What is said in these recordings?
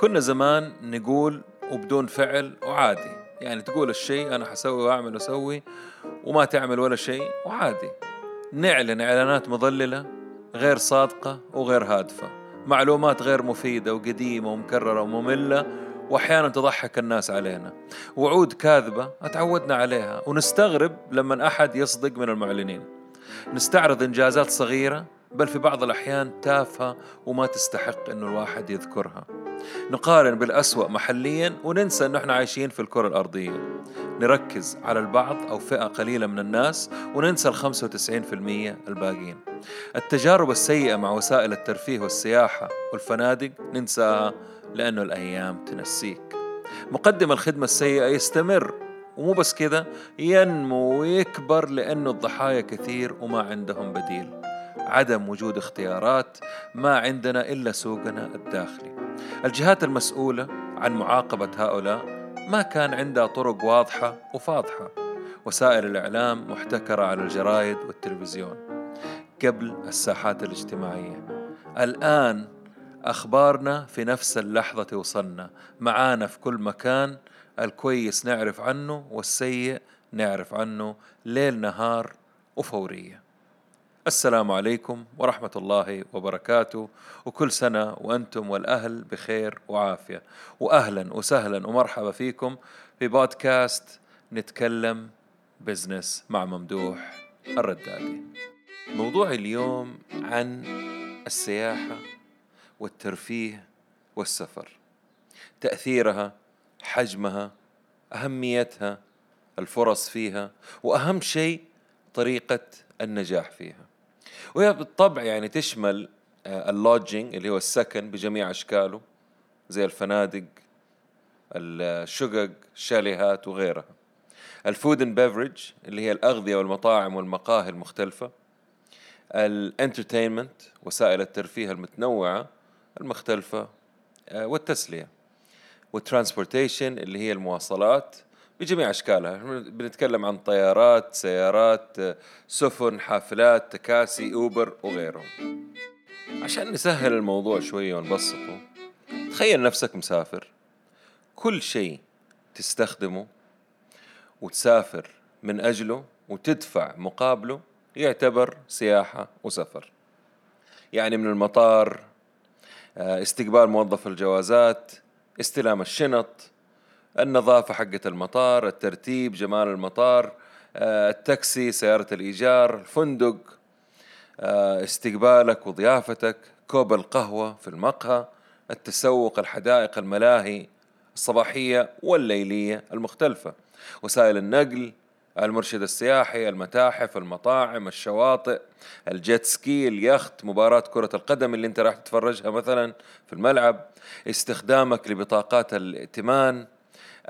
كنا زمان نقول وبدون فعل وعادي. يعني تقول الشيء أنا حسوي وأعمل وأسوي وما تعمل ولا شيء وعادي. نعلن إعلانات مضللة غير صادقة وغير هادفة. معلومات غير مفيدة وقديمة ومكررة ومملة وأحيانا تضحك الناس علينا. وعود كاذبة أتعودنا عليها. ونستغرب لما أحد يصدق من المعلنين. نستعرض إنجازات صغيرة بل في بعض الأحيان تافهة وما تستحق إنه الواحد يذكرها. نقارن بالأسوأ محليا وننسى أنه إحنا عايشين في الكرة الأرضية. نركز على البعض أو فئة قليلة من الناس وننسى ال 95% الباقيين. التجارب السيئة مع وسائل الترفيه والسياحة والفنادق ننساها لأنه الأيام تنسيك. مقدم الخدمة السيئة يستمر ومو بس كذا ينمو ويكبر لأنه الضحايا كثير وما عندهم بديل. عدم وجود اختيارات ما عندنا إلا سوقنا الداخلي. الجهات المسؤولة عن معاقبة هؤلاء ما كان عندها طرق واضحة وفاضحة. وسائل الإعلام محتكرة على الجرايد والتلفزيون قبل الساحات الاجتماعية. الآن أخبارنا في نفس اللحظة توصلنا. معانا في كل مكان الكويس نعرف عنه والسيء نعرف عنه ليل نهار وفورية. السلام عليكم ورحمة الله وبركاته. وكل سنة وأنتم والأهل بخير وعافية. وأهلا وسهلا ومرحبا فيكم في بودكاست نتكلم بزنس مع ممدوح الردادي. موضوع اليوم عن السياحة والترفيه والسفر. تأثيرها حجمها أهميتها الفرص فيها وأهم شيء طريقة النجاح فيها. وهي بالطبع يعني تشمل آه، ال lodging اللي هو السكن بجميع أشكاله زي الفنادق الشقق الشاليهات وغيرها. ال food and beverage اللي هي الأغذية والمطاعم والمقاهي المختلفة. ال entertainment وسائل الترفيه المتنوعة المختلفة آه، والتسلية. والترانسبورتيشن اللي هي المواصلات. بجميع أشكالها. بنتكلم عن طيارات سيارات سفن حافلات تكاسي أوبر وغيرهم. عشان نسهل الموضوع شوية ونبسطه تخيل نفسك مسافر. كل شيء تستخدمه وتسافر من أجله وتدفع مقابله يعتبر سياحة وسفر. يعني من المطار آه، استقبال موظف الجوازات استلام الشنط النظافة حقة المطار الترتيب جمال المطار آه، التاكسي سيارة الإيجار الفندق آه، استقبالك وضيافتك كوب القهوة في المقهى التسوق الحدائق الملاهي الصباحية والليلية المختلفة. وسائل النقل المرشد السياحي المتاحف المطاعم الشواطئ ال jet ski اليخت مباراة كرة القدم اللي انت راح تتفرجها مثلا في الملعب استخدامك لبطاقات الائتمان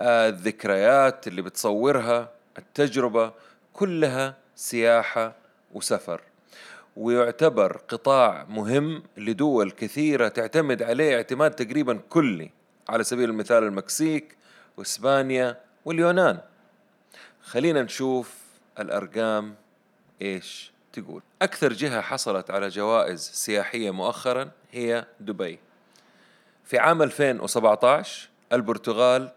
الذكريات اللي بتصورها التجربة كلها سياحة وسفر. ويعتبر قطاع مهم لدول كثيرة تعتمد عليه اعتماد تقريبا كلي على سبيل المثال المكسيك وإسبانيا واليونان. خلينا نشوف الأرقام إيش تقول. أكثر جهة حصلت على جوائز سياحية مؤخرا هي دبي. في عام 2017 البرتغال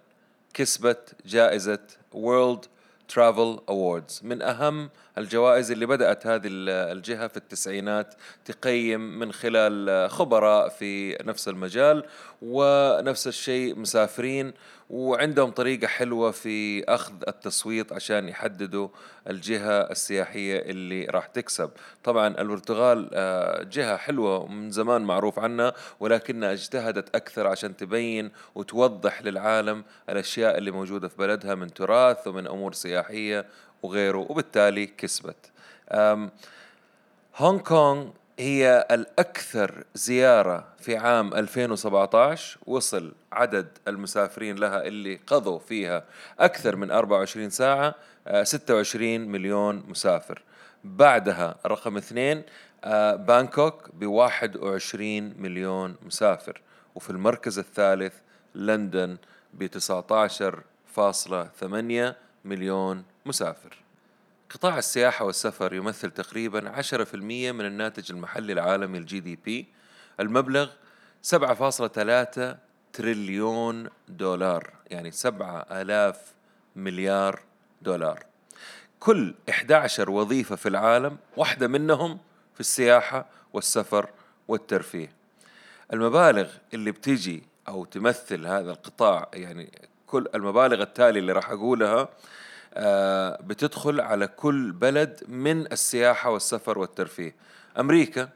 كسبت جائزة World Travel Awards. من أهم الجوائز اللي بدأت هذه الجهة في التسعينات تقيم من خلال خبراء في نفس المجال ونفس الشيء مسافرين وعندهم طريقة حلوة في أخذ التصويت عشان يحددوا الجهة السياحية اللي راح تكسب. طبعا البرتغال آه، جهة حلوة من زمان معروف عنها ولكنها اجتهدت أكثر عشان تبين وتوضح للعالم الأشياء اللي موجودة في بلدها من تراث ومن أمور سياحية وغيره وبالتالي كسبت. هونغ كونغ هي الأكثر زيارة في عام 2017 وصل عدد المسافرين لها اللي قضوا فيها أكثر من 24 ساعة 26 آه، مليون مسافر. بعدها رقم اثنين آه، بانكوك ب 21 مليون مسافر. وفي المركز الثالث لندن ب 19.8 مليون مسافر. قطاع السياحة والسفر يمثل تقريبا 10% من الناتج المحلي العالمي ال GDP المبلغ 7.3 تريليون دولار يعني سبعة آلاف مليار دولار. كل 11 وظيفة في العالم واحدة منهم في السياحة والسفر والترفيه. المبالغ اللي بتيجي أو تمثل هذا القطاع يعني كل المبالغ التالية اللي راح أقولها بتدخل على كل بلد من السياحة والسفر والترفيه. أمريكا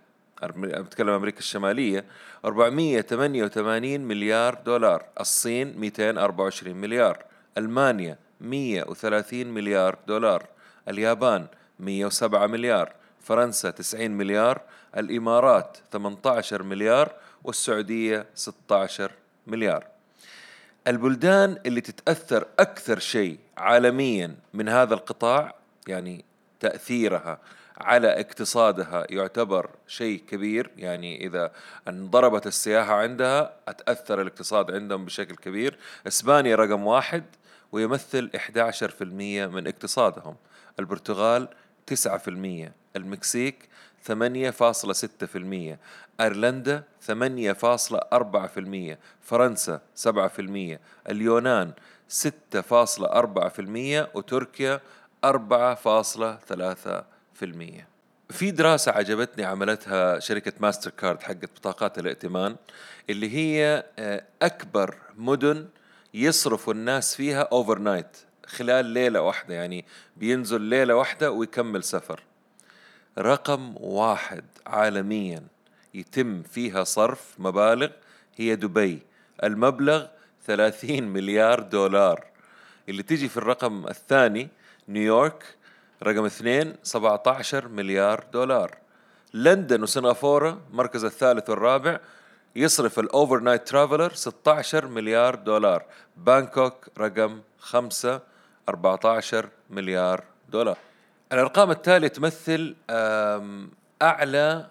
بتكلم أمريكا الشمالية 488 مليار دولار الصين 224 مليار ألمانيا 130 مليار دولار اليابان 107 مليار فرنسا 90 مليار الإمارات 18 مليار والسعودية 16 مليار. البلدان اللي تتأثر أكثر شيء عالميا من هذا القطاع يعني تأثيرها على اقتصادها يعتبر شيء كبير يعني إذا انضربت السياحة عندها أتأثر الاقتصاد عندهم بشكل كبير. إسبانيا رقم واحد ويمثل 11% من اقتصادهم. البرتغال 9% المكسيك 8.6% أيرلندا 8.4% فرنسا 7% اليونان 6.4% وتركيا 4.3% في دراسة عجبتني عملتها شركة ماستر كارد حقت بطاقات الائتمان اللي هي آه، أكبر مدن يصرفوا الناس فيها overnight خلال ليلة واحدة يعني بينزل ليلة واحدة ويكمل سفر. رقم واحد عالميا. يتم فيها صرف مبالغ هي دبي. المبلغ 30 مليار دولار. اللي تيجي في الرقم الثاني نيويورك رقم اثنين 17 مليار دولار. لندن وسنغافورة مركز الثالث والرابع يصرف ال overnight traveler 16 مليار دولار. بانكوك رقم خمسة 14 مليار دولار. الأرقام التالية تمثل أعلى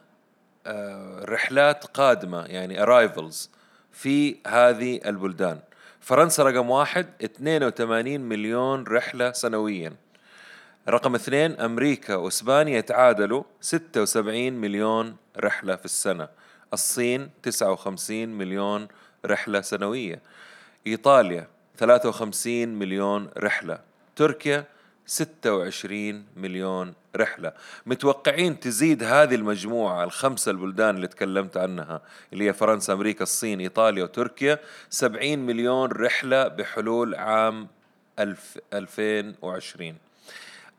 رحلات قادمة يعني أرايفلز في هذه البلدان. فرنسا رقم واحد 82 مليون رحلة سنويا. رقم اثنين أمريكا وإسبانيا يتعادلوا 76 مليون رحلة في السنة. الصين 59 مليون رحلة سنوية. إيطاليا 53 مليون رحلة. تركيا 26 مليون رحلة. متوقعين تزيد هذه المجموعة الخمسة البلدان اللي تكلمت عنها اللي هي فرنسا أمريكا الصين إيطاليا وتركيا 70 مليون رحلة بحلول عام 2020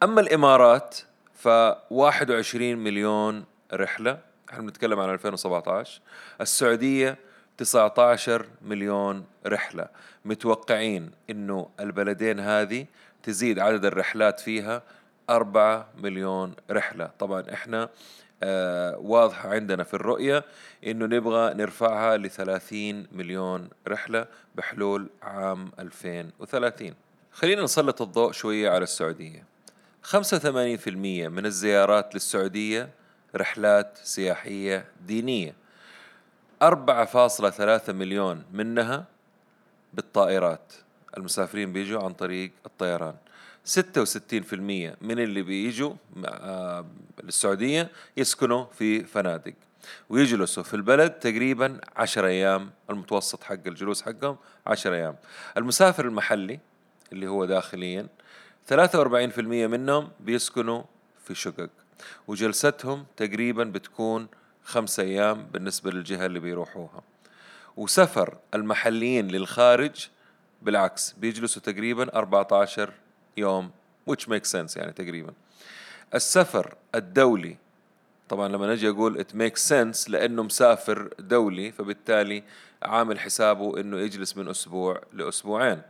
أما الإمارات ف 21 مليون رحلة إحنا بنتكلم عن 2017 السعودية 19 مليون رحلة. متوقعين إنه البلدين هذه تزيد عدد الرحلات فيها أربعة مليون رحلة. طبعا إحنا آه واضحة عندنا في الرؤية إنه نبغى نرفعها ل 30 مليون رحلة بحلول عام 2030 خلينا نسلط الضوء شوية على السعودية. 85% من الزيارات للسعودية رحلات سياحية دينية. 4.3 مليون منها بالطائرات. المسافرين بيجوا عن طريق الطيران. 66% من اللي بيجوا آه، للسعودية يسكنوا في فنادق. ويجلسوا في البلد تقريبا 10 أيام المتوسط حق الجلوس حقهم 10 أيام. المسافر المحلي اللي هو داخليا 43% منهم بيسكنوا في شقق. وجلستهم تقريبا بتكون خمسة أيام بالنسبة للجهة اللي بيروحوها. وسفر المحليين للخارج بالعكس بيجلسوا تقريبا 14 يوم which makes sense يعني تقريبا. السفر الدولي طبعا لما نجي أقول it makes sense لأنه مسافر دولي فبالتالي عامل حسابه إنه يجلس من أسبوع لأسبوعين.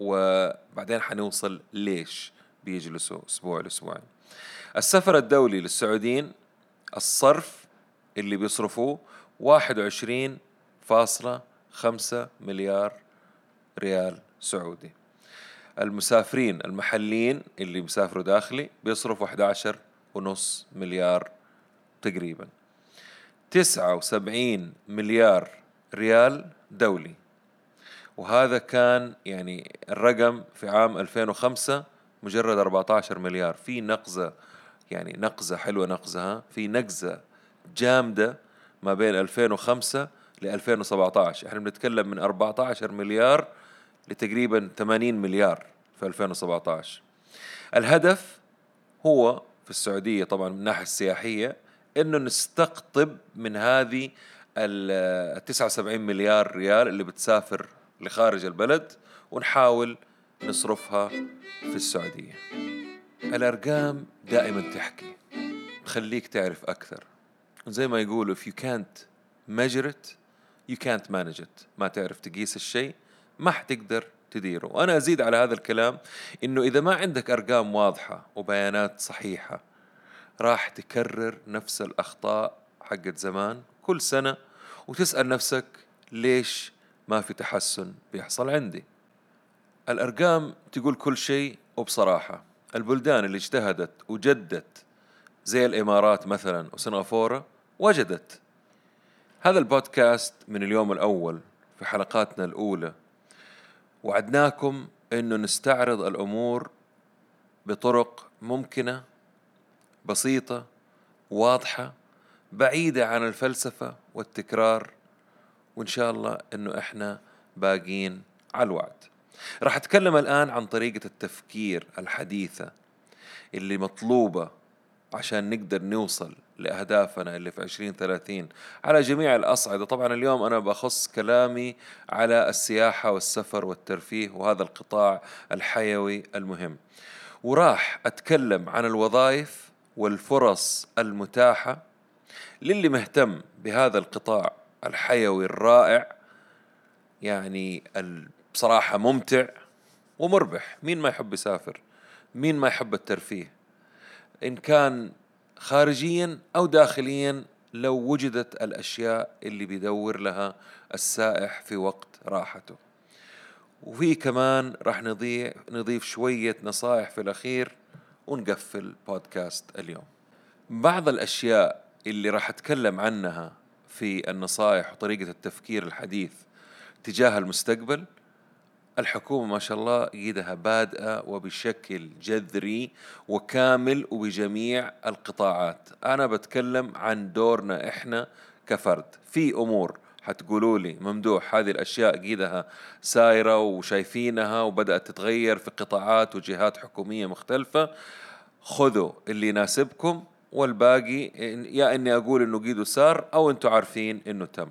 وبعدين حنوصل ليش بيجلسوا أسبوع لأسبوعين. السفر الدولي للسعوديين الصرف اللي بيصرفوه واحد وعشرين فاصلة خمسة مليار ريال سعودي. المسافرين المحليين اللي مسافروا داخلي بيصرفوا 11 ونص مليار تقريبا. 79 مليار ريال دولي. وهذا كان يعني الرقم في عام 2005 مجرد 14 مليار. في نقزة يعني نقزة حلوة نقزة في نقزة جامدة ما بين 2005 ل 2017 إحنا بنتكلم من 14 مليار لتقريبا 80 مليار في 2017 الهدف هو في السعودية طبعا من الناحية السياحية إنه نستقطب من هذه ال 79 مليار ريال اللي بتسافر لخارج البلد ونحاول نصرفها في السعودية. الأرقام دائما تحكي. تخليك تعرف أكثر. زي ما يقولوا if you can't measure it you can't manage it. ما تعرف تقيس الشيء ما حتقدر تديره. وأنا أزيد على هذا الكلام إنه إذا ما عندك أرقام واضحة وبيانات صحيحة راح تكرر نفس الأخطاء حقت زمان كل سنة وتسأل نفسك ليش ما في تحسن بيحصل عندي. الأرقام تقول كل شيء وبصراحة. البلدان اللي اجتهدت وجدت زي الإمارات مثلا وسنغافورة وجدت. هذا البودكاست من اليوم الأول في حلقاتنا الأولى وعدناكم أنه نستعرض الأمور بطرق ممكنة بسيطة واضحة بعيدة عن الفلسفة والتكرار وإن شاء الله أنه إحنا باقين على الوعد. راح أتكلم الآن عن طريقة التفكير الحديثة اللي مطلوبة عشان نقدر نوصل لأهدافنا اللي في عشرين ثلاثين. على جميع الأصعدة طبعا اليوم أنا بخص كلامي على السياحة والسفر والترفيه وهذا القطاع الحيوي المهم. وراح أتكلم عن الوظائف والفرص المتاحة للي مهتم بهذا القطاع الحيوي الرائع. يعني بصراحة ممتع ومربح. مين ما يحب يسافر؟ مين ما يحب الترفيه؟ إن كان خارجيا أو داخليا لو وجدت الأشياء اللي بيدور لها السائح في وقت راحته. وفي كمان راح نضيف, نضيف شوية نصائح في الأخير ونقفل بودكاست اليوم. بعض الأشياء اللي راح أتكلم عنها في النصائح وطريقة التفكير الحديث تجاه المستقبل الحكومة ما شاء الله إيدها بادئة وبشكل جذري وكامل وبجميع القطاعات. أنا بتكلم عن دورنا إحنا كفرد. في أمور حتقولوا لي ممدوح هذه الأشياء قيدها سايرة وشايفينها وبدأت تتغير في قطاعات وجهات حكومية مختلفة. خذوا اللي يناسبكم والباقي يا إني أقول إنه قيدوا سار أو أنتم عارفين إنه تم.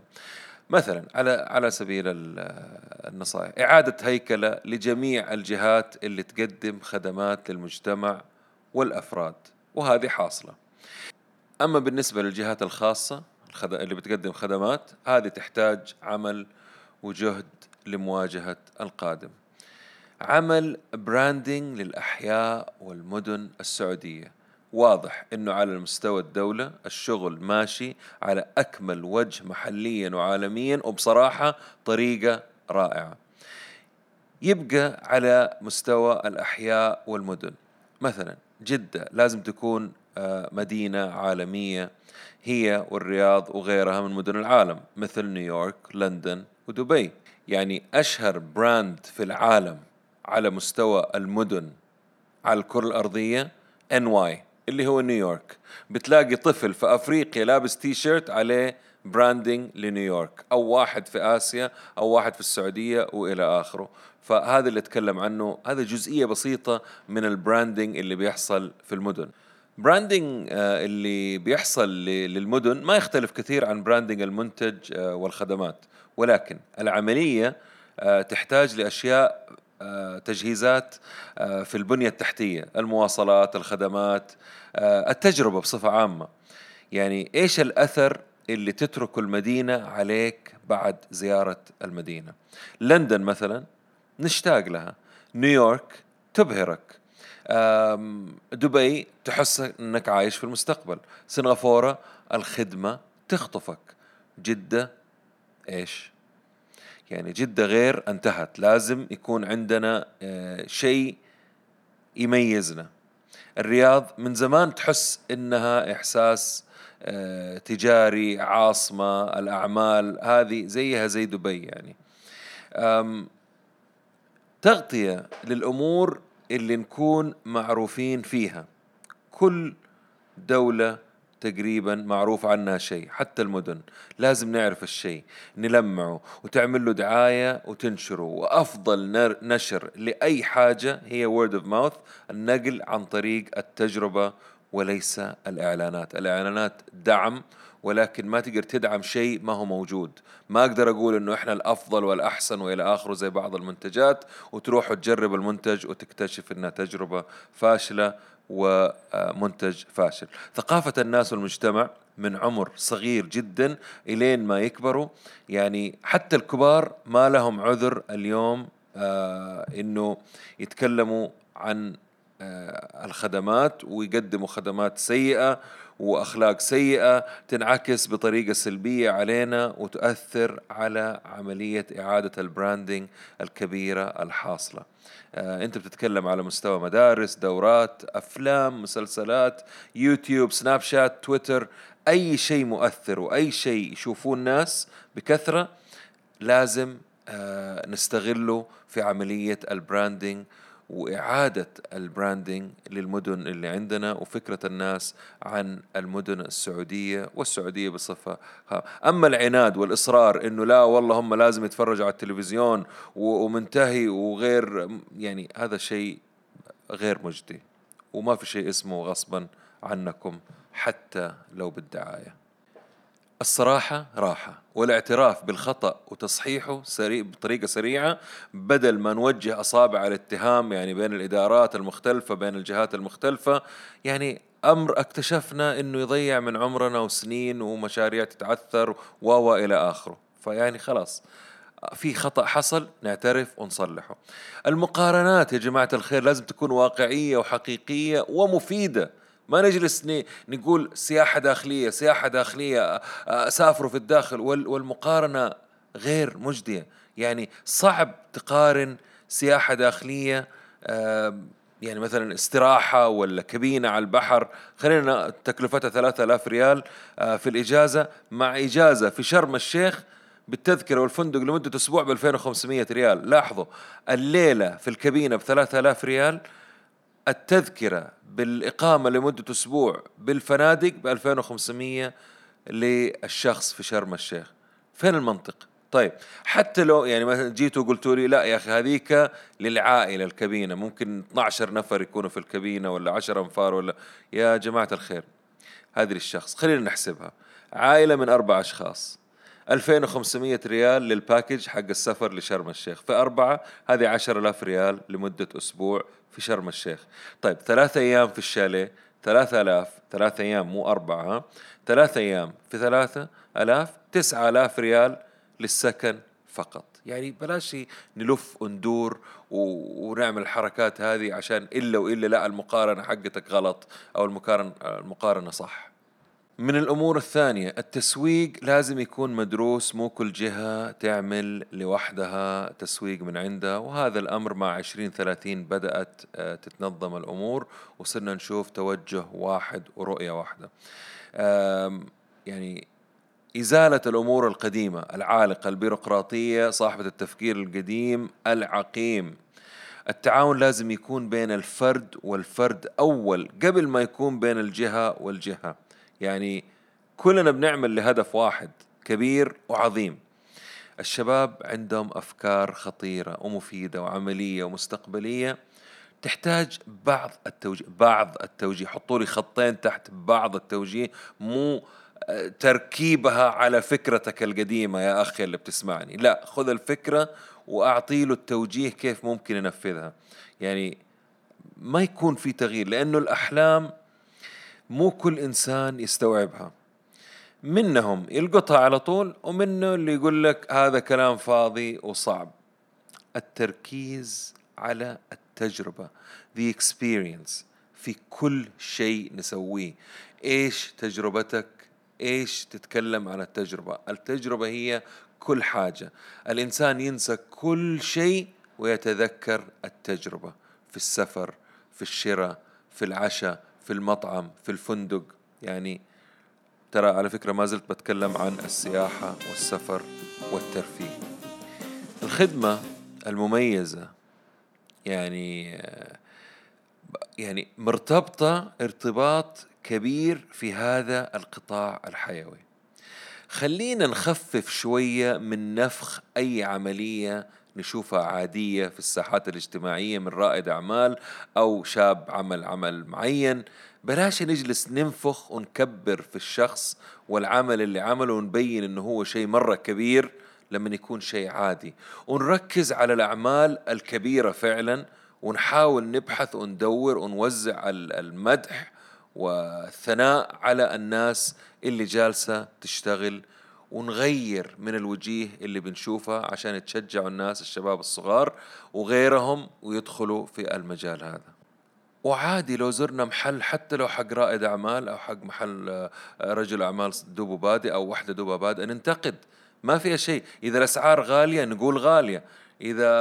مثلا على على سبيل النصائح إعادة هيكلة لجميع الجهات اللي تقدم خدمات للمجتمع والأفراد وهذه حاصلة. أما بالنسبة للجهات الخاصة اللي بتقدم خدمات هذه تحتاج عمل وجهد لمواجهة القادم. عمل براندنج للأحياء والمدن السعودية. واضح إنه على المستوى الدولة الشغل ماشي على أكمل وجه محليا وعالميا وبصراحة طريقة رائعة. يبقى على مستوى الأحياء والمدن. مثلا جدة لازم تكون آه، مدينة عالمية هي والرياض وغيرها من مدن العالم مثل نيويورك لندن ودبي. يعني أشهر brand في العالم على مستوى المدن على الكرة الأرضية NY. اللي هو نيويورك بتلاقي طفل في أفريقيا لابس تي شيرت عليه branding لنيويورك أو واحد في آسيا أو واحد في السعودية وإلى آخره. فهذا اللي أتكلم عنه هذا جزئية بسيطة من ال branding اللي بيحصل في المدن. branding آه، اللي بيحصل للمدن ما يختلف كثير عن branding المنتج آه، والخدمات. ولكن العملية آه، تحتاج لأشياء تجهيزات في البنية التحتية المواصلات الخدمات آه، التجربة بصفة عامة. يعني إيش الأثر اللي تتركه المدينة عليك بعد زيارة المدينة؟ لندن مثلا نشتاق لها. نيويورك تبهرك. دبي تحس إنك عايش في المستقبل. سنغافورة الخدمة تخطفك. جدة إيش؟ يعني جدة غير انتهت. لازم يكون عندنا آه، شيء يميزنا. الرياض من زمان تحس إنها إحساس آه، تجاري عاصمة الأعمال هذه زيها زي دبي يعني. تغطية للأمور اللي نكون معروفين فيها. كل دولة تقريبا معروف عنها شيء حتى المدن. لازم نعرف الشيء نلمعه وتعمل له دعاية وتنشره. وأفضل نشر لأي حاجة هي word of mouth النقل عن طريق التجربة وليس الإعلانات. الإعلانات دعم ولكن ما تقدر تدعم شيء ما هو موجود. ما أقدر أقول أنه إحنا الأفضل والأحسن وإلى آخره زي بعض المنتجات وتروح وتجرب المنتج وتكتشف أنها تجربة فاشلة ومنتج فاشل. ثقافة الناس والمجتمع من عمر صغير جدا إلين ما يكبروا. يعني حتى الكبار ما لهم عذر اليوم آه إنه يتكلموا عن آه الخدمات ويقدموا خدمات سيئة وأخلاق سيئة تنعكس بطريقة سلبية علينا وتؤثر على عملية إعادة ال branding الكبيرة الحاصلة. آه أنت بتتكلم على مستوى مدارس، دورات، أفلام، مسلسلات، يوتيوب، سناب شات، تويتر، أي شيء مؤثر وأي شيء يشوفوه الناس بكثرة لازم آه نستغله في عملية ال branding وإعادة البراندنج للمدن اللي عندنا وفكرة الناس عن المدن السعودية والسعودية بصفة أما العناد والإصرار إنه لا والله هم لازم يتفرجوا على التلفزيون ومنتهي وغير يعني هذا شيء غير مجدي وما في شيء اسمه غصبا عنكم حتى لو بالدعاية. الصراحة راحة والاعتراف بالخطأ وتصحيحه سريع بطريقة سريعة بدل ما نوجه أصابع الاتهام يعني بين الإدارات المختلفة بين الجهات المختلفة. يعني أمر اكتشفنا أنه يضيع من عمرنا وسنين ومشاريع تتعثر و إلى آخره. فيعني خلاص في خطأ حصل نعترف ونصلحه. المقارنات يا جماعة الخير لازم تكون واقعية وحقيقية ومفيدة. ما نجلس نقول سياحة داخلية سياحة داخلية سافروا في الداخل والمقارنة غير مجدية. يعني صعب تقارن سياحة داخلية يعني مثلا استراحة ولا كابينة على البحر. خلينا تكلفتها ثلاثة آلاف ريال في الإجازة مع إجازة في شرم الشيخ بالتذكرة والفندق لمدة أسبوع ب 2500 ريال. لاحظوا الليلة في الكابينة ب 3000 ريال التذكرة بالإقامة لمدة أسبوع بالفنادق ب 2500 للشخص في شرم الشيخ. فين المنطق؟ طيب حتى لو يعني مثلا جيتوا وقلتوا لي لا يا أخي هذيك للعائلة الكابينه ممكن 12 نفر يكونوا في الكابينه ولا 10 أنفار ولا. يا جماعة الخير هذه للشخص. خلينا نحسبها. عائلة من أربع أشخاص. 2500 ريال للباكج حق السفر لشرم الشيخ. في أربعة هذه 10000 ريال لمدة أسبوع في شرم الشيخ. طيب ثلاثة أيام في الشاليه ثلاثة آلاف ثلاثة أيام مو أربعة ثلاثة أيام في ثلاثة آلاف تسعة آلاف ريال للسكن فقط. يعني بلاش نلف وندور ونعمل الحركات هذه عشان إلا وإلا لا المقارنة حقتك غلط أو المقارنة المقارنة صح. من الأمور الثانية التسويق لازم يكون مدروس مو كل جهة تعمل لوحدها تسويق من عندها وهذا الأمر مع عشرين ثلاثين بدأت آه، تتنظم الأمور وصرنا نشوف توجه واحد ورؤية واحدة. يعني إزالة الأمور القديمة العالقة البيروقراطية صاحبة التفكير القديم العقيم. التعاون لازم يكون بين الفرد والفرد أول قبل ما يكون بين الجهة والجهة. يعني كلنا بنعمل لهدف واحد كبير وعظيم. الشباب عندهم أفكار خطيرة ومفيدة وعملية ومستقبلية. تحتاج بعض التوجيه بعض التوجيه. حطوا لي خطين تحت بعض التوجيه مو تركيبها على فكرتك القديمة يا أخي اللي بتسمعني. لا خذ الفكرة وأعطي له التوجيه كيف ممكن ينفذها. يعني ما يكون في تغيير لأنه الأحلام مو كل إنسان يستوعبها. منهم يلقطها على طول ومنه اللي يقول لك هذا كلام فاضي وصعب. التركيز على التجربة the experience في كل شيء نسويه. إيش تجربتك؟ إيش تتكلم عن التجربة؟ التجربة هي كل حاجة. الإنسان ينسى كل شيء ويتذكر التجربة في السفر في الشراء في العشاء في المطعم في الفندق. يعني ترى على فكرة ما زلت بتكلم عن السياحة والسفر والترفيه. الخدمة المميزة يعني يعني مرتبطة ارتباط كبير في هذا القطاع الحيوي. خلينا نخفف شوية من نفخ أي عملية نشوفها عادية في الساحات الاجتماعية من رائد أعمال أو شاب عمل عمل معين. بلاش نجلس ننفخ ونكبر في الشخص والعمل اللي عمله ونبين إنه هو شيء مرة كبير لما يكون شيء عادي. ونركز على الأعمال الكبيرة فعلا ونحاول نبحث وندور ونوزع المدح والثناء على الناس اللي جالسة تشتغل ونغير من الوجيه اللي بنشوفها عشان تشجعوا الناس الشباب الصغار وغيرهم ويدخلوا في المجال هذا. وعادي لو زرنا محل حتى لو حق رائد أعمال أو حق محل آه، رجل أعمال دوبه بادئ أو وحدة دوبها بادئه ننتقد. ما فيها شيء. إذا الأسعار غالية نقول غالية. إذا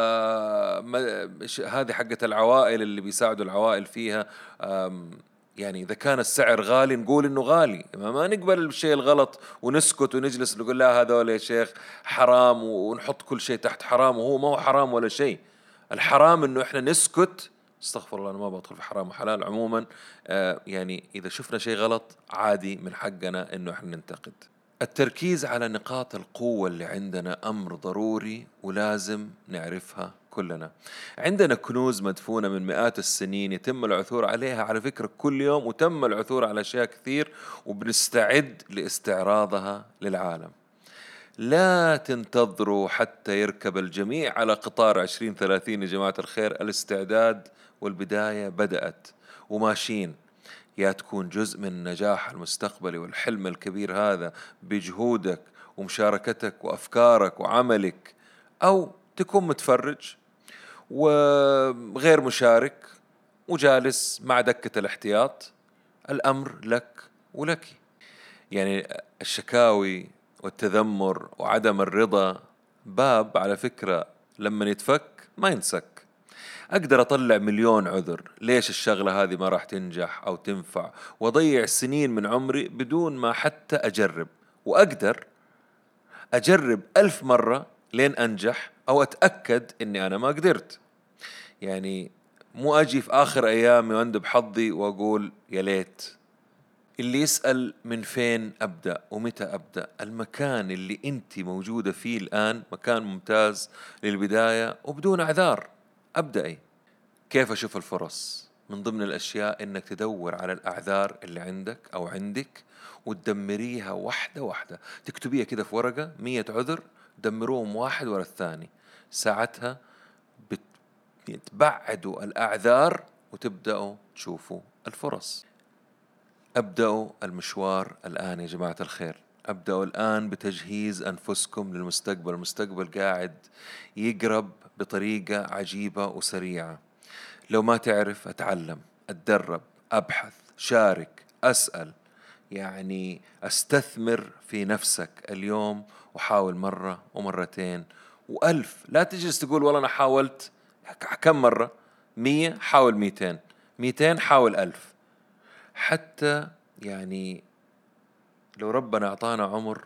هذه حقت العوائل اللي بيساعدوا العوائل فيها يعني إذا كان السعر غالي نقول إنه غالي. ما نقبل الشيء الغلط ونسكت ونجلس نقول لا هذول يا شيخ حرام ونحط كل شيء تحت حرام. وهو ما هو حرام ولا شيء. الحرام إنه إحنا نسكت. استغفر الله أنا ما بدخل في حرام وحلال. عموما آه يعني إذا شفنا شيء غلط عادي من حقنا إنه إحنا ننتقد. التركيز على نقاط القوة اللي عندنا أمر ضروري ولازم نعرفها كلنا. عندنا كنوز مدفونة من مئات السنين يتم العثور عليها على فكرة كل يوم وتم العثور على أشياء كثير وبنستعد لاستعراضها للعالم. لا تنتظروا حتى يركب الجميع على قطار عشرين ثلاثين يا جماعة الخير. الاستعداد والبداية بدأت وماشيين. يا تكون جزء من النجاح المستقبلي والحلم الكبير هذا بجهودك ومشاركتك وأفكارك وعملك أو تكون متفرج. وغير مشارك وجالس مع دكة الاحتياط الأمر لك ولك. يعني الشكاوي والتذمر وعدم الرضا باب على فكرة لما يتفك ما ينسك. أقدر أطلع مليون عذر ليش الشغلة هذه ما راح تنجح أو تنفع؟ وأضيع سنين من عمري بدون ما حتى أجرب. وأقدر أجرب ألف مرة لين أنجح أو أتأكد إني أنا ما قدرت. يعني مو أجي في آخر أيامي وأندب حظي وأقول يا ليت. اللي يسأل من فين أبدأ ومتى أبدأ؟ المكان اللي أنت موجودة فيه الآن مكان ممتاز للبداية وبدون أعذار. أبدأي. كيف أشوف الفرص؟ من ضمن الأشياء إنك تدور على الأعذار اللي عندك أو عندك وتدمريها واحدة واحدة. تكتبيها كده في ورقة مية عذر دمروهم واحد ورا الثاني. ساعتها بتبعدوا الأعذار وتبدأوا تشوفوا الفرص. أبدأوا المشوار الآن يا جماعة الخير. أبدأوا الآن بتجهيز أنفسكم للمستقبل. المستقبل قاعد يقرب بطريقة عجيبة وسريعة. لو ما تعرف أتعلم أتدرب أبحث شارك أسأل. يعني أستثمر في نفسك اليوم وحاول مرة ومرتين. وألف لا تجلس تقول والله أنا حاولت. كم مرة؟ مية حاول ميتين. ميتين حاول ألف. حتى يعني لو ربنا أعطانا عمر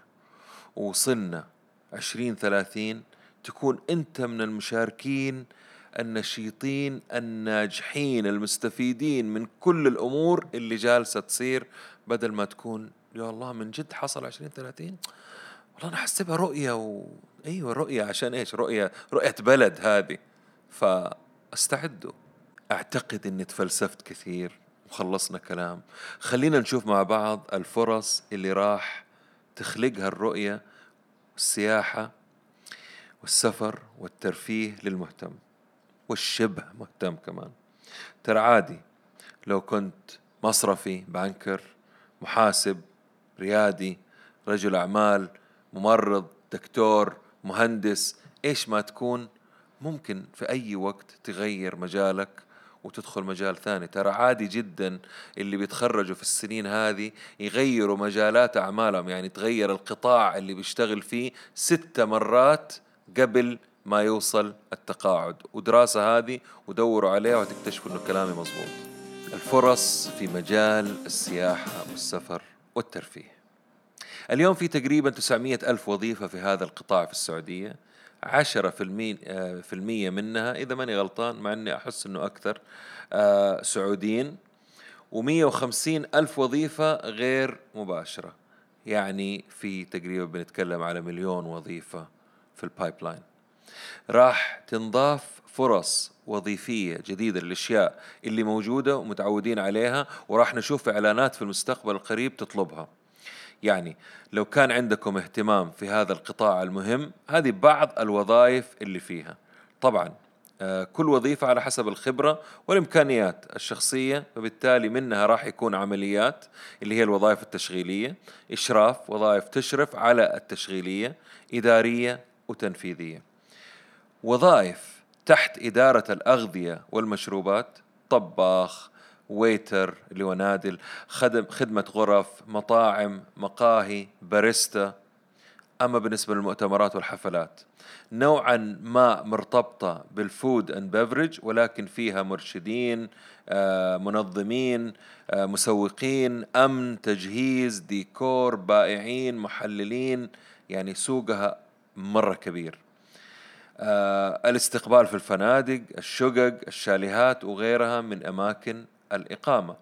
وصلنا عشرين ثلاثين تكون أنت من المشاركين النشيطين الناجحين المستفيدين من كل الأمور اللي جالسة تصير بدل ما تكون يا الله من جد حصل عشرين ثلاثين؟ والله أنا حسبها رؤية و... أيوة رؤية عشان إيش؟ رؤية رؤية بلد هذه. فاستعدوا أعتقد إني تفلسفت كثير وخلصنا كلام. خلينا نشوف مع بعض الفرص اللي راح تخلقها الرؤية والسياحة والسفر والترفيه للمهتم والشبه مهتم كمان. ترى عادي لو كنت مصرفي بانكر محاسب ريادي رجل أعمال ممرض دكتور مهندس إيش ما تكون ممكن في أي وقت تغير مجالك وتدخل مجال ثاني. ترى عادي جدا اللي بيتخرجوا في السنين هذه يغيروا مجالات أعمالهم. يعني تغير القطاع اللي بيشتغل فيه ست مرات قبل ما يوصل التقاعد. ودراسة هذه ودوروا عليها وتكتشفوا أنه كلامي مظبوط. الفرص في مجال السياحة والسفر والترفيه. اليوم في تقريبا 900 ألف وظيفة في هذا القطاع في السعودية. عشرة في المية, آه، في المية منها إذا ماني غلطان مع أني أحس أنه أكثر آه، سعوديين. ومية وخمسين ألف وظيفة غير مباشرة. يعني في تقريبا بنتكلم على مليون وظيفة في ال pipeline راح تنضاف فرص وظيفية جديدة للأشياء اللي موجودة ومتعودين عليها وراح نشوف إعلانات في المستقبل القريب تطلبها. يعني لو كان عندكم اهتمام في هذا القطاع المهم هذه بعض الوظائف اللي فيها. طبعا آه، كل وظيفة على حسب الخبرة والإمكانيات الشخصية فبالتالي منها راح يكون عمليات اللي هي الوظائف التشغيلية إشراف وظائف تشرف على التشغيلية إدارية وتنفيذية. وظائف تحت إدارة الأغذية والمشروبات طباخ waiter اللي هو نادل خدم خدمة غرف مطاعم مقاهي باريستا. أما بالنسبة للمؤتمرات والحفلات نوعا ما مرتبطة بال food and beverage ولكن فيها مرشدين آه، منظمين آه، مسوقين أمن تجهيز ديكور بائعين محللين يعني سوقها مرة كبير. آه، الاستقبال في الفنادق الشقق الشاليهات وغيرها من أماكن الإقامة.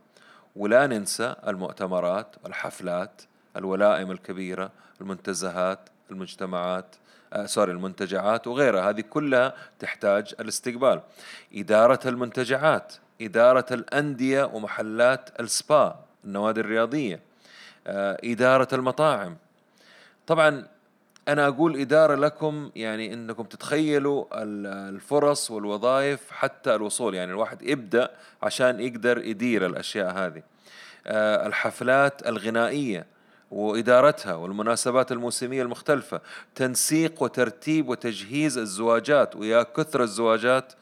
ولا ننسى المؤتمرات الحفلات الولائم الكبيرة المنتزهات المجتمعات آه سوري المنتجعات وغيرها. هذه كلها تحتاج الاستقبال. إدارة المنتجعات إدارة الأندية ومحلات السبا النوادي الرياضية آه إدارة المطاعم. طبعا أنا أقول إدارة لكم يعني أنكم تتخيلوا الفرص والوظائف حتى الوصول يعني الواحد يبدأ عشان يقدر يدير الأشياء هذه. آه، الحفلات الغنائية وإدارتها والمناسبات الموسمية المختلفة تنسيق وترتيب وتجهيز الزواجات ويا كثر الزواجات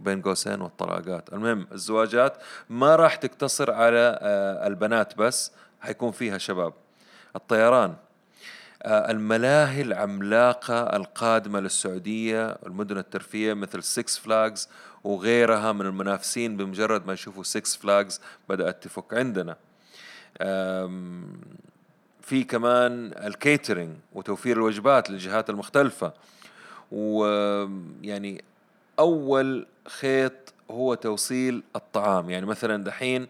بين قوسين والطلاقات. المهم الزواجات ما راح تقتصر على آه، البنات بس حيكون فيها شباب. الطيران الملاهي العملاقة القادمة للسعودية المدن الترفيهية مثل Six Flags وغيرها من المنافسين بمجرد ما يشوفوا Six Flags بدأت تفك عندنا. في كمان ال catering وتوفير الوجبات للجهات المختلفة. ويعني أول خيط هو توصيل الطعام. يعني مثلا دحين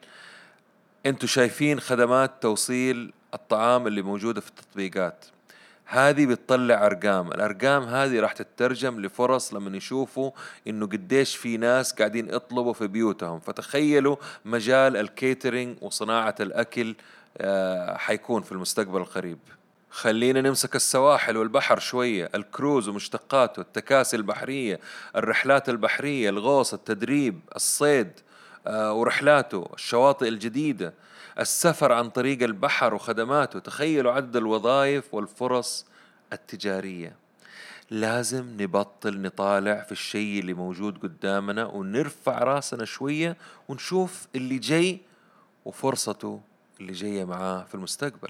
أنتم شايفين خدمات توصيل الطعام اللي موجودة في التطبيقات. هذه بتطلع أرقام. الأرقام هذه راح تترجم لفرص لما يشوفوا إنه قديش في ناس قاعدين يطلبوا في بيوتهم. فتخيلوا مجال الكيترينج وصناعة الأكل آه، حيكون في المستقبل القريب. خلينا نمسك السواحل والبحر شوية. الكروز ومشتقاته التكاسي البحرية الرحلات البحرية الغوص التدريب الصيد آه، ورحلاته الشواطئ الجديدة. السفر عن طريق البحر وخدماته. تخيلوا عدد الوظائف والفرص التجارية. لازم نبطل نطالع في الشيء اللي موجود قدامنا ونرفع راسنا شوية ونشوف اللي جاي وفرصته اللي جاية معاه في المستقبل.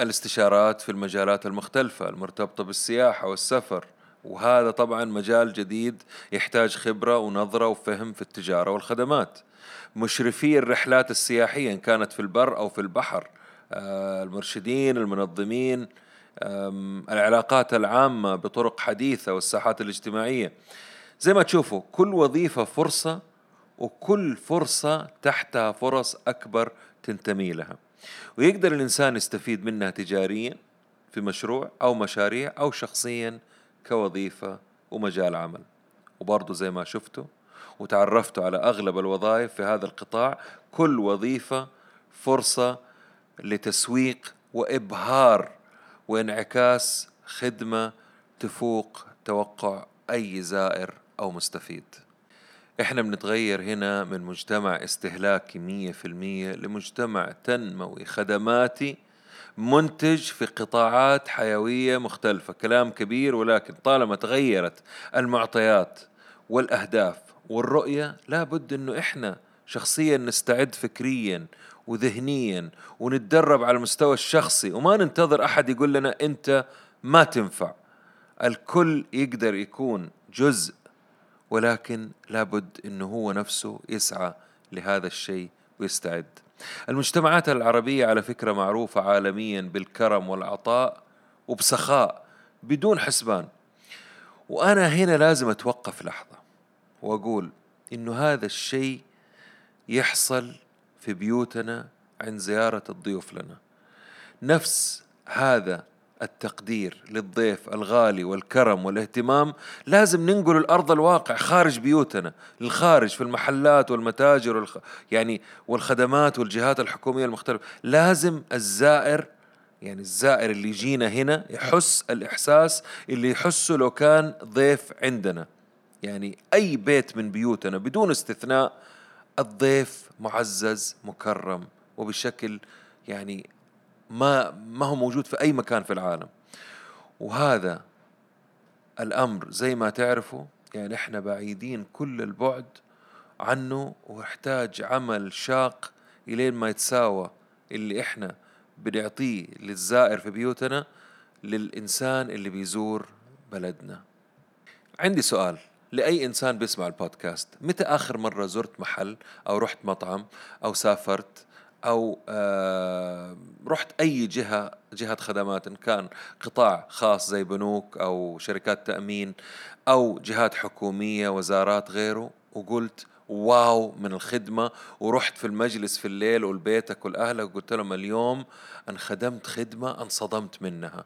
الاستشارات في المجالات المختلفة المرتبطة بالسياحة والسفر وهذا طبعا مجال جديد يحتاج خبرة ونظرة وفهم في التجارة والخدمات. مشرفي الرحلات السياحية إن كانت في البر أو في البحر آه، المرشدين المنظمين العلاقات العامة بطرق حديثة والساحات الاجتماعية. زي ما تشوفوا كل وظيفة فرصة وكل فرصة تحتها فرص أكبر تنتمي لها. ويقدر الإنسان يستفيد منها تجاريا في مشروع أو مشاريع أو شخصيا كوظيفة ومجال عمل. وبرضه زي ما شفتوا وتعرفتوا على أغلب الوظائف في هذا القطاع كل وظيفة فرصة لتسويق وإبهار وانعكاس خدمة تفوق توقع أي زائر أو مستفيد. إحنا بنتغير هنا من مجتمع استهلاكي مية في المية لمجتمع تنموي خدماتي منتج في قطاعات حيوية مختلفة. كلام كبير ولكن طالما تغيرت المعطيات والأهداف والرؤية لابد أنه إحنا شخصيا نستعد فكريا وذهنيا ونتدرب على المستوى الشخصي. وما ننتظر أحد يقول لنا أنت ما تنفع. الكل يقدر يكون جزء ولكن لابد أنه هو نفسه يسعى لهذا الشيء ويستعد. المجتمعات العربية على فكرة معروفة عالميا بالكرم والعطاء وبسخاء بدون حسبان. وأنا هنا لازم أتوقف لحظة وأقول إنه هذا الشيء يحصل في بيوتنا عند زيارة الضيوف لنا. نفس هذا التقدير للضيف الغالي والكرم والاهتمام لازم ننقل الأرض الواقع خارج بيوتنا للخارج في المحلات والمتاجر والخ... يعني والخدمات والجهات الحكومية المختلفة. لازم الزائر يعني الزائر اللي يجينا هنا يحس الإحساس اللي يحسه لو كان ضيف عندنا. يعني أي بيت من بيوتنا بدون استثناء الضيف معزز مكرم وبشكل يعني ما ما هو موجود في أي مكان في العالم. وهذا الأمر زي ما تعرفوا يعني إحنا بعيدين كل البعد عنه ويحتاج عمل شاق إلين ما يتساوى اللي إحنا بنعطيه للزائر في بيوتنا للإنسان اللي بيزور بلدنا. عندي سؤال. لأي إنسان بيسمع البودكاست متى آخر مرة زرت محل أو رحت مطعم أو سافرت أو آه، رحت أي جهة جهة خدمات إن كان قطاع خاص زي بنوك أو شركات تأمين أو جهات حكومية وزارات غيره وقلت واو من الخدمة ورحت في المجلس في الليل ولبيتك ولأهلك وقلت لهم اليوم أن خدمت خدمة انصدمت منها.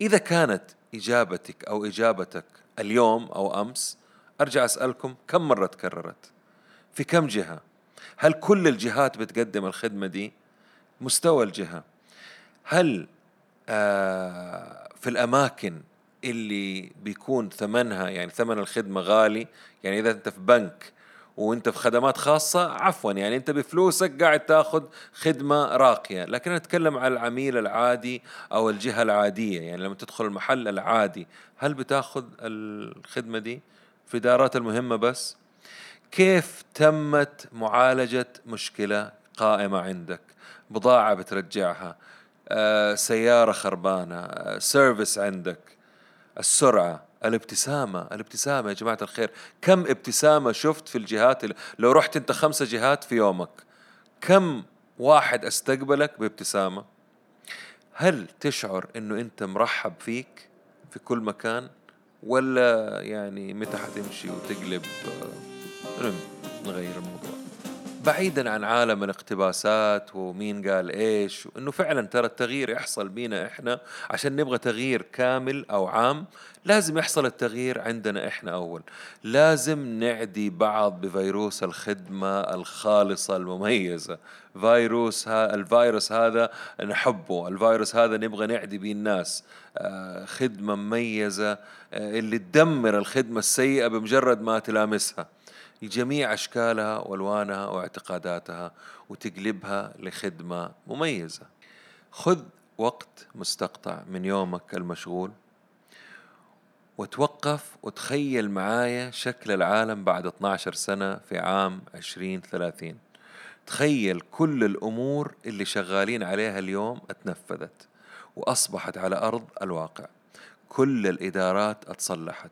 إذا كانت إجابتك أو إجابتك اليوم أو أمس أرجع أسألكم كم مرة تكررت؟ في كم جهة؟ هل كل الجهات بتقدم الخدمة دي؟ مستوى الجهة. هل آه في الأماكن اللي بيكون ثمنها يعني ثمن الخدمة غالي يعني إذا أنت في بنك وأنت في خدمات خاصة عفوا يعني أنت بفلوسك قاعد تأخذ خدمة راقية. لكن أتكلم عن العميل العادي أو الجهة العادية يعني لما تدخل المحل العادي هل بتأخذ الخدمة دي؟ في دارات المهمة بس؟ كيف تمت معالجة مشكلة قائمة عندك؟ بضاعة بترجعها آه، سيارة خربانة آه، سيرفيس عندك السرعة الابتسامة الابتسامة يا جماعة الخير. كم ابتسامة شفت في الجهات لو رحت انت خمسة جهات في يومك كم واحد استقبلك بابتسامة؟ هل تشعر إنه أنت مرحب فيك في كل مكان ولا يعني متى حتمشي وتقلب آه نغير الموضوع. بعيدا عن عالم الاقتباسات ومين قال إيش وانه فعلا ترى التغيير يحصل بينا إحنا عشان نبغى تغيير كامل أو عام لازم يحصل التغيير عندنا إحنا أول. لازم نعدي بعض بفيروس الخدمة الخالصة المميزة. فيروس ها الفيروس هذا نحبه الفيروس هذا نبغى نعدي به الناس. آه خدمة مميزة آه اللي تدمر الخدمة السيئة بمجرد ما تلامسها. لجميع أشكالها وألوانها واعتقاداتها وتقلبها لخدمة مميزة. خذ وقت مستقطع من يومك المشغول وتوقف وتخيل معايا شكل العالم بعد 12 سنة في عام 2030 تخيل كل الأمور اللي شغالين عليها اليوم اتنفذت وأصبحت على أرض الواقع. كل الإدارات اتصلحت.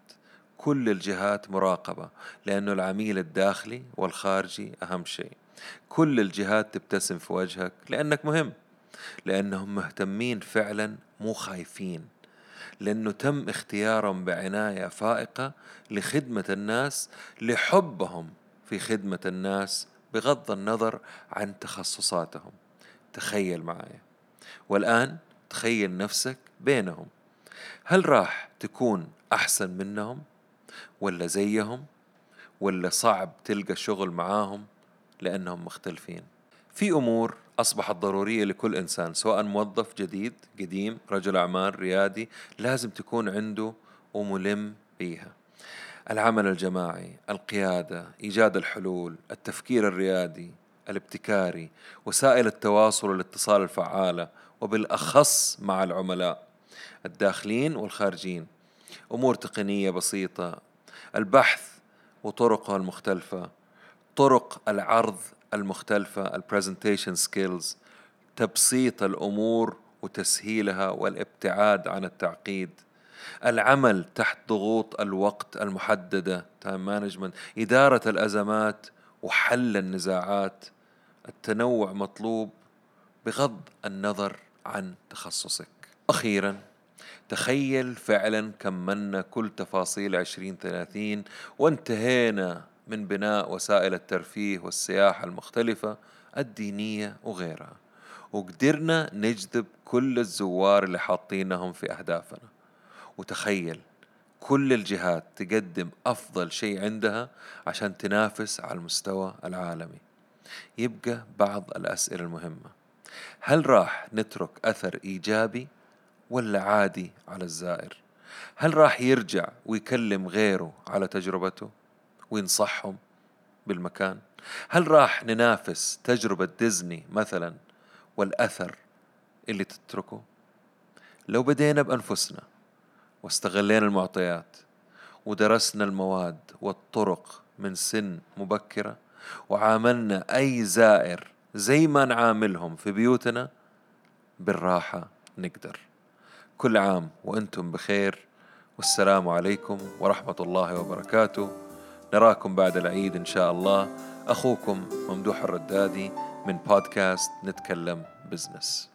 كل الجهات مراقبة لأنه العميل الداخلي والخارجي أهم شيء. كل الجهات تبتسم في وجهك لأنك مهم لأنهم مهتمين فعلا مو خايفين. لأنه تم اختيارهم بعناية فائقة لخدمة الناس لحبهم في خدمة الناس بغض النظر عن تخصصاتهم. تخيل معايا. والآن تخيل نفسك بينهم. هل راح تكون أحسن منهم؟ ولا زيهم ولا صعب تلقى شغل معاهم لأنهم مختلفين. في أمور أصبحت ضرورية لكل إنسان سواء موظف جديد قديم رجل أعمال ريادي لازم تكون عنده وملم بيها. العمل الجماعي القيادة إيجاد الحلول التفكير الريادي الابتكاري وسائل التواصل والاتصال الفعالة وبالأخص مع العملاء الداخلين والخارجين. أمور تقنية بسيطة البحث وطرقه المختلفة طرق العرض المختلفة ال presentation skills تبسيط الأمور وتسهيلها والابتعاد عن التعقيد العمل تحت ضغوط الوقت المحددة time management إدارة الأزمات وحل النزاعات التنوع مطلوب بغض النظر عن تخصصك. أخيرا تخيل فعلا كملنا كل تفاصيل عشرين ثلاثين وانتهينا من بناء وسائل الترفيه والسياحة المختلفة الدينية وغيرها. وقدرنا نجذب كل الزوار اللي حاطينهم في أهدافنا. وتخيل كل الجهات تقدم أفضل شيء عندها عشان تنافس على المستوى العالمي. يبقى بعض الأسئلة المهمة. هل راح نترك أثر إيجابي ولا عادي على الزائر؟ هل راح يرجع ويكلم غيره على تجربته وينصحهم بالمكان؟ هل راح ننافس تجربة ديزني مثلا والأثر اللي تتركه؟ لو بدينا بأنفسنا واستغلينا المعطيات ودرسنا المواد والطرق من سن مبكرة وعاملنا أي زائر زي ما نعاملهم في بيوتنا بالراحة نقدر. كل عام وأنتم بخير. والسلام عليكم ورحمة الله وبركاته. نراكم بعد العيد إن شاء الله. أخوكم ممدوح الردادي من بودكاست نتكلم بزنس.